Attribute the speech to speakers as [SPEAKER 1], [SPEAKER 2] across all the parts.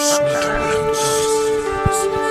[SPEAKER 1] Netherlands.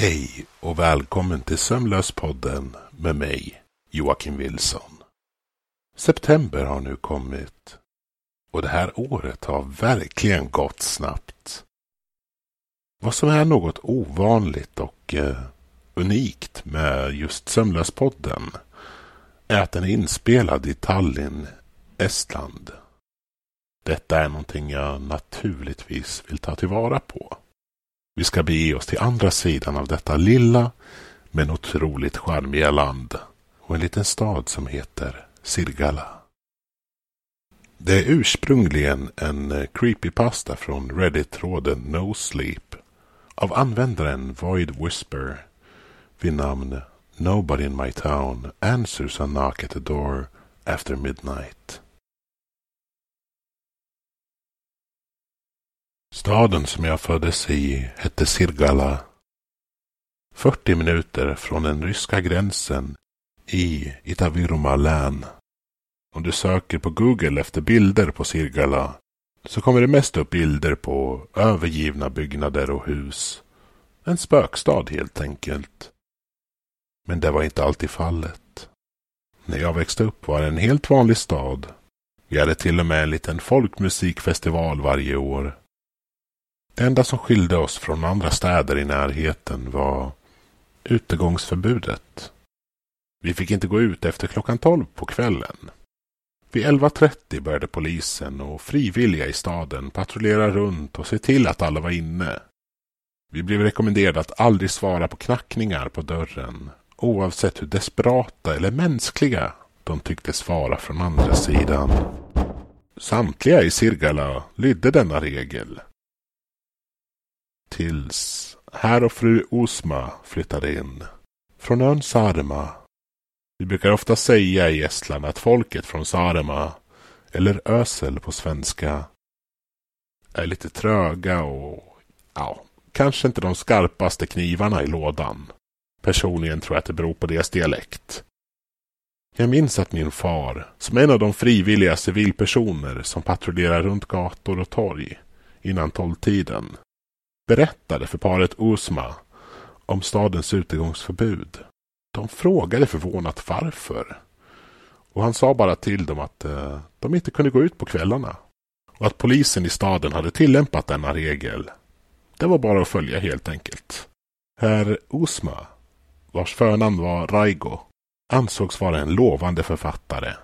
[SPEAKER 1] Hej och välkommen till Sömnlöspodden med mig, Joakim Wilson. September har nu kommit och det här året har verkligen gått snabbt. Vad som är något ovanligt och eh, unikt med just Sömnlöspodden är att den är inspelad i Tallinn, Estland. Detta är någonting jag naturligtvis vill ta tillvara på. Vi ska bege oss till andra sidan av detta lilla men otroligt charmiga land och en liten stad som heter Sirgala. Det är ursprungligen en eh, creepypasta från Reddit-tråden No Sleep av användaren Void Whisper vid namn Nobody in my town answers a knock at the door after midnight. Staden som jag föddes i hette Sirgala. 40 minuter från den ryska gränsen i Itaviruma län. Om du söker på Google efter bilder på Sirgala så kommer det mest upp bilder på övergivna byggnader och hus. En spökstad helt enkelt. Men det var inte alltid fallet. När jag växte upp var det en helt vanlig stad. Vi hade till och med en liten folkmusikfestival varje år. Det enda som skilde oss från andra städer i närheten var utegångsförbudet. Vi fick inte gå ut efter klockan tolv på kvällen. Vid 11.30 började polisen och frivilliga i staden patrullera runt och se till att alla var inne. Vi blev rekommenderade att aldrig svara på knackningar på dörren, oavsett hur desperata eller mänskliga de tycktes vara från andra sidan. Samtliga i Sirgala lydde denna regel tills herr och fru Osma flyttade in. Från ön Sarma. Vi brukar ofta säga i Estland att folket från Sarma, eller Ösel på svenska, är lite tröga och ja, kanske inte de skarpaste knivarna i lådan. Personligen tror jag att det beror på deras dialekt. Jag minns att min far, som en av de frivilliga civilpersoner som patrullerar runt gator och torg innan tolvtiden, berättade för paret Usma om stadens utegångsförbud. De frågade förvånat varför. Och han sa bara till dem att eh, de inte kunde gå ut på kvällarna. Och att polisen i staden hade tillämpat denna regel. Det var bara att följa helt enkelt. Herr Usma, vars förnamn var Raigo, ansågs vara en lovande författare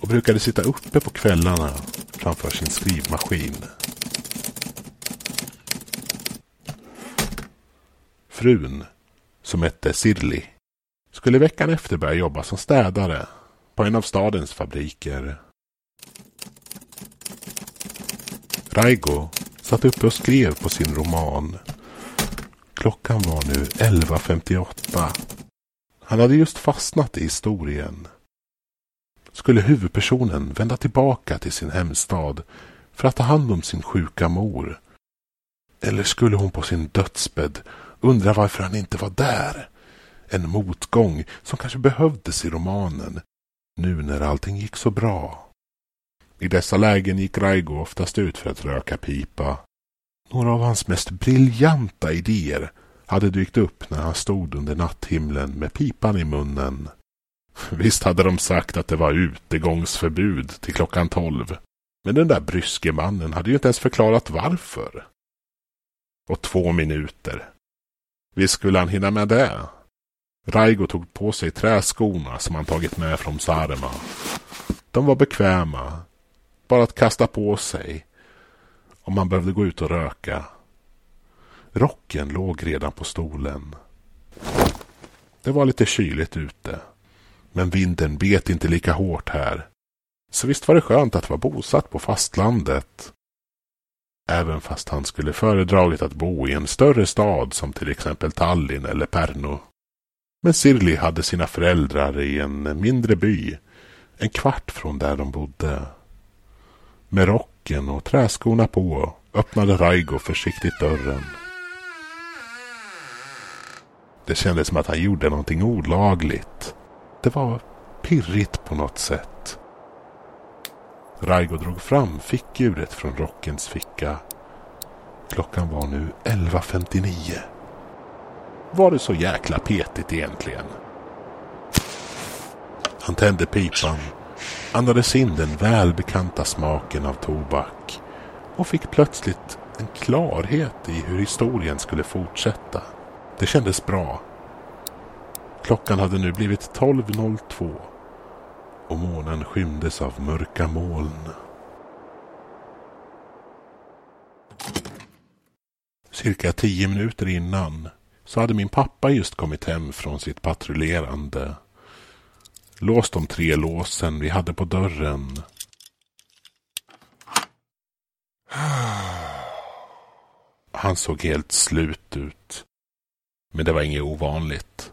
[SPEAKER 1] och brukade sitta uppe på kvällarna framför sin skrivmaskin Frun, som hette Sirli, skulle veckan efter börja jobba som städare på en av stadens fabriker. Raigo satt uppe och skrev på sin roman. Klockan var nu 11.58. Han hade just fastnat i historien. Skulle huvudpersonen vända tillbaka till sin hemstad för att ta hand om sin sjuka mor? Eller skulle hon på sin dödsbädd Undrar varför han inte var där. En motgång som kanske behövdes i romanen. Nu när allting gick så bra. I dessa lägen gick Raigo oftast ut för att röka pipa. Några av hans mest briljanta idéer hade dykt upp när han stod under natthimlen med pipan i munnen. Visst hade de sagt att det var utegångsförbud till klockan tolv. Men den där bryske mannen hade ju inte ens förklarat varför. Och två minuter. Visst skulle han hinna med det. Raigo tog på sig träskorna som han tagit med från Sarma. De var bekväma. Bara att kasta på sig. Om man behövde gå ut och röka. Rocken låg redan på stolen. Det var lite kyligt ute. Men vinden bet inte lika hårt här. Så visst var det skönt att vara bosatt på fastlandet. Även fast han skulle föredragit att bo i en större stad som till exempel Tallinn eller Pärnu. Men Sirli hade sina föräldrar i en mindre by, en kvart från där de bodde. Med rocken och träskorna på öppnade Raigo försiktigt dörren. Det kändes som att han gjorde någonting olagligt. Det var pirrigt på något sätt. Raigo drog fram fickuret från rockens ficka. Klockan var nu 11.59. Var det så jäkla petigt egentligen? Han tände pipan, andades in den välbekanta smaken av tobak och fick plötsligt en klarhet i hur historien skulle fortsätta. Det kändes bra. Klockan hade nu blivit 12.02 och månen skymdes av mörka moln. Cirka tio minuter innan så hade min pappa just kommit hem från sitt patrullerande. Låst de tre låsen vi hade på dörren. Han såg helt slut ut. Men det var inget ovanligt.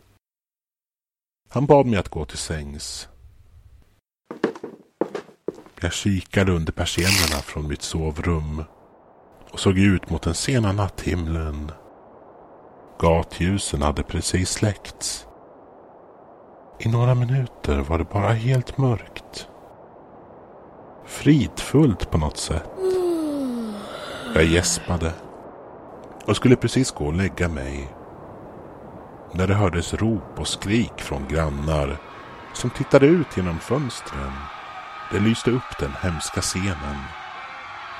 [SPEAKER 1] Han bad mig att gå till sängs. Jag kikade under persiennerna från mitt sovrum och såg ut mot den sena natthimlen. Gatljusen hade precis släckts. I några minuter var det bara helt mörkt. Fridfullt på något sätt. Jag gäspade och skulle precis gå och lägga mig när det hördes rop och skrik från grannar som tittade ut genom fönstren. Det lyste upp den hemska scenen.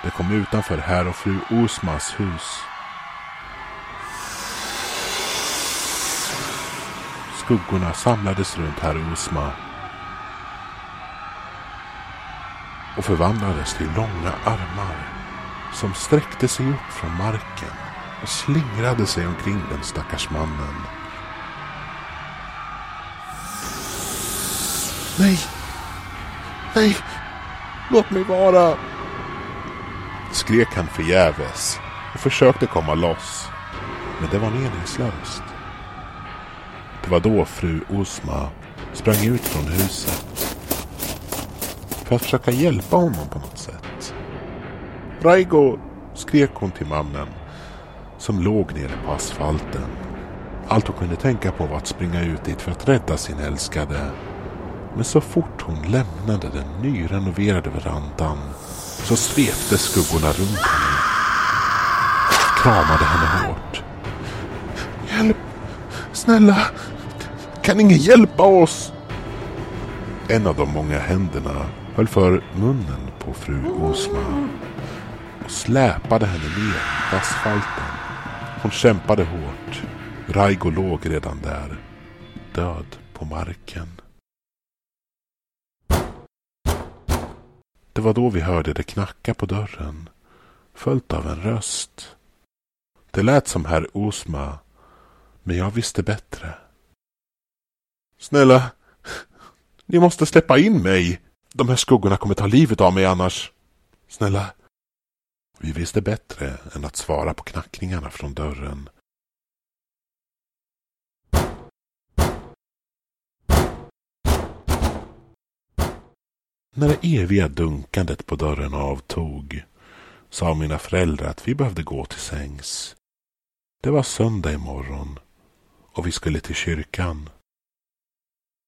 [SPEAKER 1] Det kom utanför herr och fru Osmas hus. Skuggorna samlades runt herr Osma och förvandlades till långa armar som sträckte sig upp från marken och slingrade sig omkring den stackars mannen. Nej! Nej! Låt mig vara! Skrek han förgäves och försökte komma loss. Men det var meningslöst. Det var då fru Osma sprang ut från huset. För att försöka hjälpa honom på något sätt. Raigo! skrek hon till mannen som låg nere på asfalten. Allt hon kunde tänka på var att springa ut dit för att rädda sin älskade. Men så fort hon lämnade den nyrenoverade verandan så svepte skuggorna runt henne. Kramade henne hårt. Hjälp! Snälla! Kan ingen hjälpa oss? En av de många händerna höll för munnen på fru Osma och släpade henne ner på asfalten. Hon kämpade hårt. Raigo låg redan där, död på marken. Det var då vi hörde det knacka på dörren, följt av en röst. Det lät som herr Osma, men jag visste bättre. Snälla, ni måste släppa in mig. De här skuggorna kommer ta livet av mig annars. Snälla. Vi visste bättre än att svara på knackningarna från dörren. När det eviga dunkandet på dörren avtog sa mina föräldrar att vi behövde gå till sängs. Det var söndag imorgon och vi skulle till kyrkan.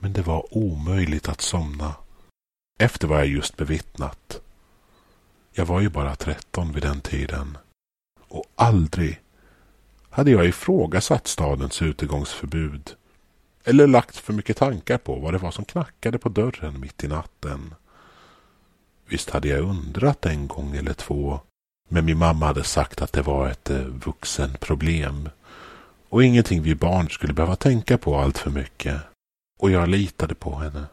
[SPEAKER 1] Men det var omöjligt att somna efter vad jag just bevittnat. Jag var ju bara tretton vid den tiden och aldrig hade jag ifrågasatt stadens utegångsförbud eller lagt för mycket tankar på vad det var som knackade på dörren mitt i natten. Visst hade jag undrat en gång eller två, men min mamma hade sagt att det var ett eh, vuxenproblem och ingenting vi barn skulle behöva tänka på allt för mycket. Och jag litade på henne.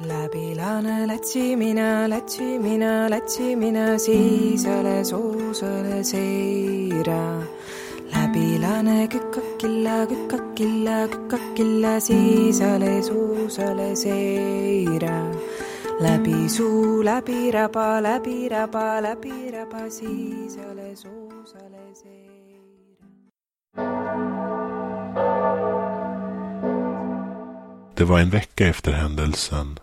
[SPEAKER 2] läbi laane lätsimine, lätsimine, lätsimine, siis alles uusale seira läbi lääne kükakilla, kükakilla, kükakilla, siis ole suus, ole seira. läbi suu, läbi raba, läbi raba, läbi raba, siis ole suus, ole seira.
[SPEAKER 1] Det var en vecka efter händelsen.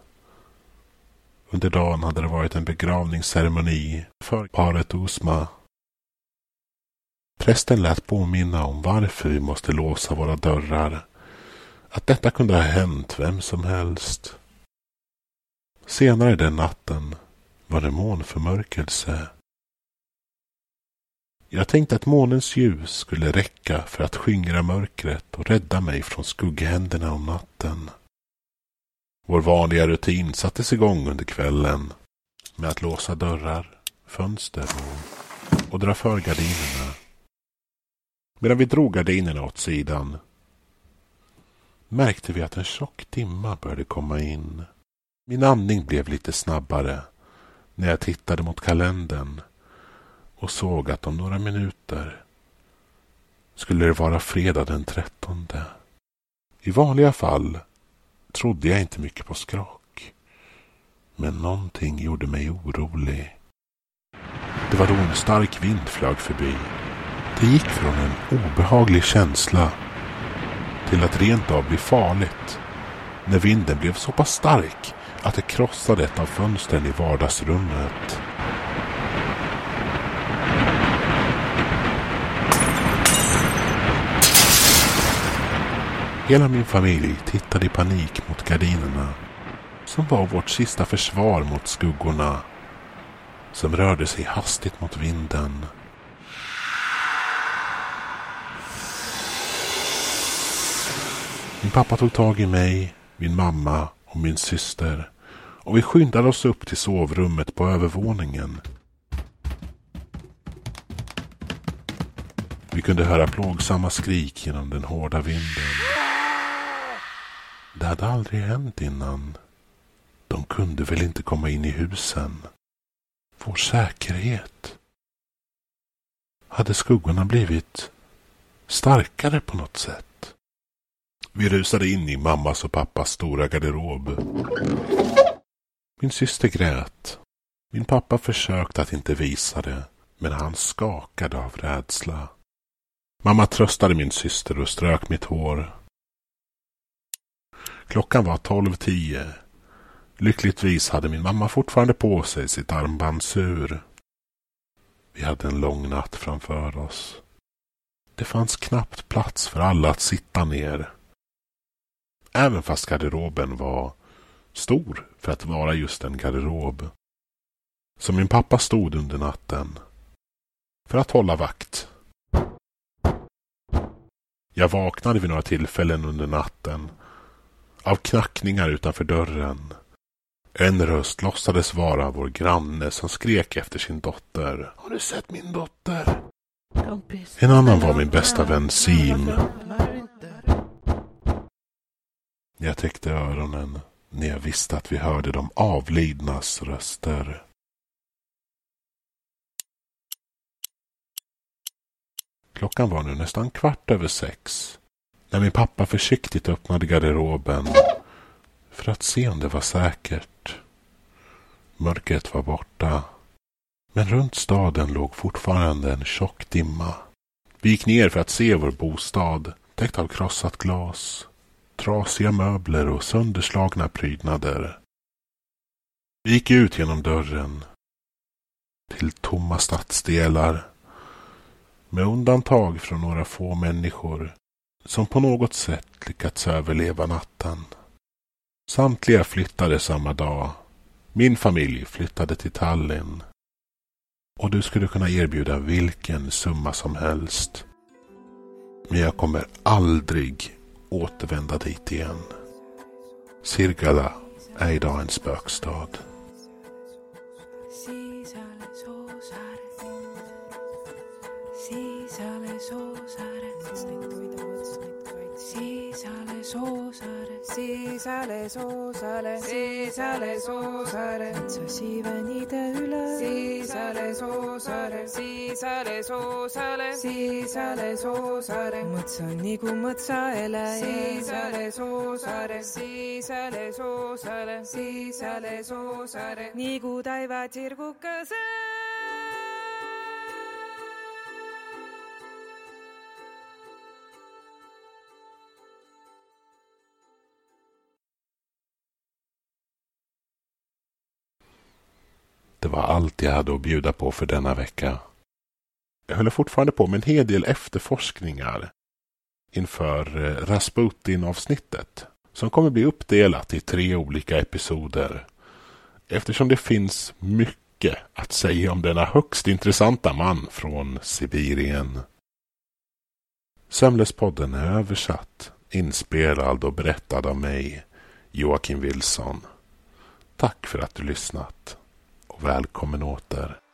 [SPEAKER 1] Under dagen hade det varit en begravningsceremoni för paret Osma. Prästen lät påminna om varför vi måste låsa våra dörrar. Att detta kunde ha hänt vem som helst. Senare den natten var det månförmörkelse. Jag tänkte att månens ljus skulle räcka för att skingra mörkret och rädda mig från skugghänderna om natten. Vår vanliga rutin sattes igång under kvällen med att låsa dörrar, fönster och, och dra för gardinerna. Medan vi drog gardinerna åt sidan märkte vi att en tjock dimma började komma in. Min andning blev lite snabbare när jag tittade mot kalendern och såg att om några minuter skulle det vara fredag den trettonde. I vanliga fall trodde jag inte mycket på skrock. Men någonting gjorde mig orolig. Det var då en stark vind flög förbi. Det gick från en obehaglig känsla till att rent av bli farligt när vinden blev så pass stark att det krossade ett av fönstren i vardagsrummet. Hela min familj tittade i panik mot gardinerna som var vårt sista försvar mot skuggorna som rörde sig hastigt mot vinden. Min pappa tog tag i mig, min mamma och min syster och vi skyndade oss upp till sovrummet på övervåningen. Vi kunde höra plågsamma skrik genom den hårda vinden. Det hade aldrig hänt innan. De kunde väl inte komma in i husen? Vår säkerhet. Hade skuggorna blivit starkare på något sätt? Vi rusade in i mammas och pappas stora garderob. Min syster grät. Min pappa försökte att inte visa det, men han skakade av rädsla. Mamma tröstade min syster och strök mitt hår. Klockan var tolv tio. Lyckligtvis hade min mamma fortfarande på sig sitt armbandsur. Vi hade en lång natt framför oss. Det fanns knappt plats för alla att sitta ner. Även fast garderoben var stor för att vara just en garderob. Så min pappa stod under natten. För att hålla vakt. Jag vaknade vid några tillfällen under natten av knackningar utanför dörren. En röst låtsades vara vår granne som skrek efter sin dotter. Har du sett min dotter? En annan var min bästa vän Sim. Jag täckte öronen när jag visste att vi hörde de avlidnas röster. Klockan var nu nästan kvart över sex när min pappa försiktigt öppnade garderoben för att se om det var säkert. Mörkret var borta. Men runt staden låg fortfarande en tjock dimma. Vi gick ner för att se vår bostad, täckt av krossat glas, trasiga möbler och sönderslagna prydnader. Vi gick ut genom dörren till tomma stadsdelar med undantag från några få människor som på något sätt lyckats överleva natten. Samtliga flyttade samma dag. Min familj flyttade till Tallinn. Och du skulle kunna erbjuda vilken summa som helst. Men jag kommer aldrig återvända dit igen. Sirgala är idag en spökstad.
[SPEAKER 2] siis alles Oosaares, siis alles Oosaares, si sale, so sale, si sale, so sale, sasi venide üle, si sale, so sale, si sale, so sale, si sale, so sale, mõtsa nagu mõtsa ele, si sale, so sale, si sale, so sale,
[SPEAKER 1] si sale, so sale, nagu taeva tirgukese. Allt jag hade att bjuda på för denna vecka. Jag håller fortfarande på med en hel del efterforskningar inför eh, Rasputin-avsnittet som kommer bli uppdelat i tre olika episoder eftersom det finns mycket att säga om denna högst intressanta man från Sibirien. Sömlespodden är översatt, inspelad och berättad av mig, Joakim Wilson. Tack för att du lyssnat och välkommen åter.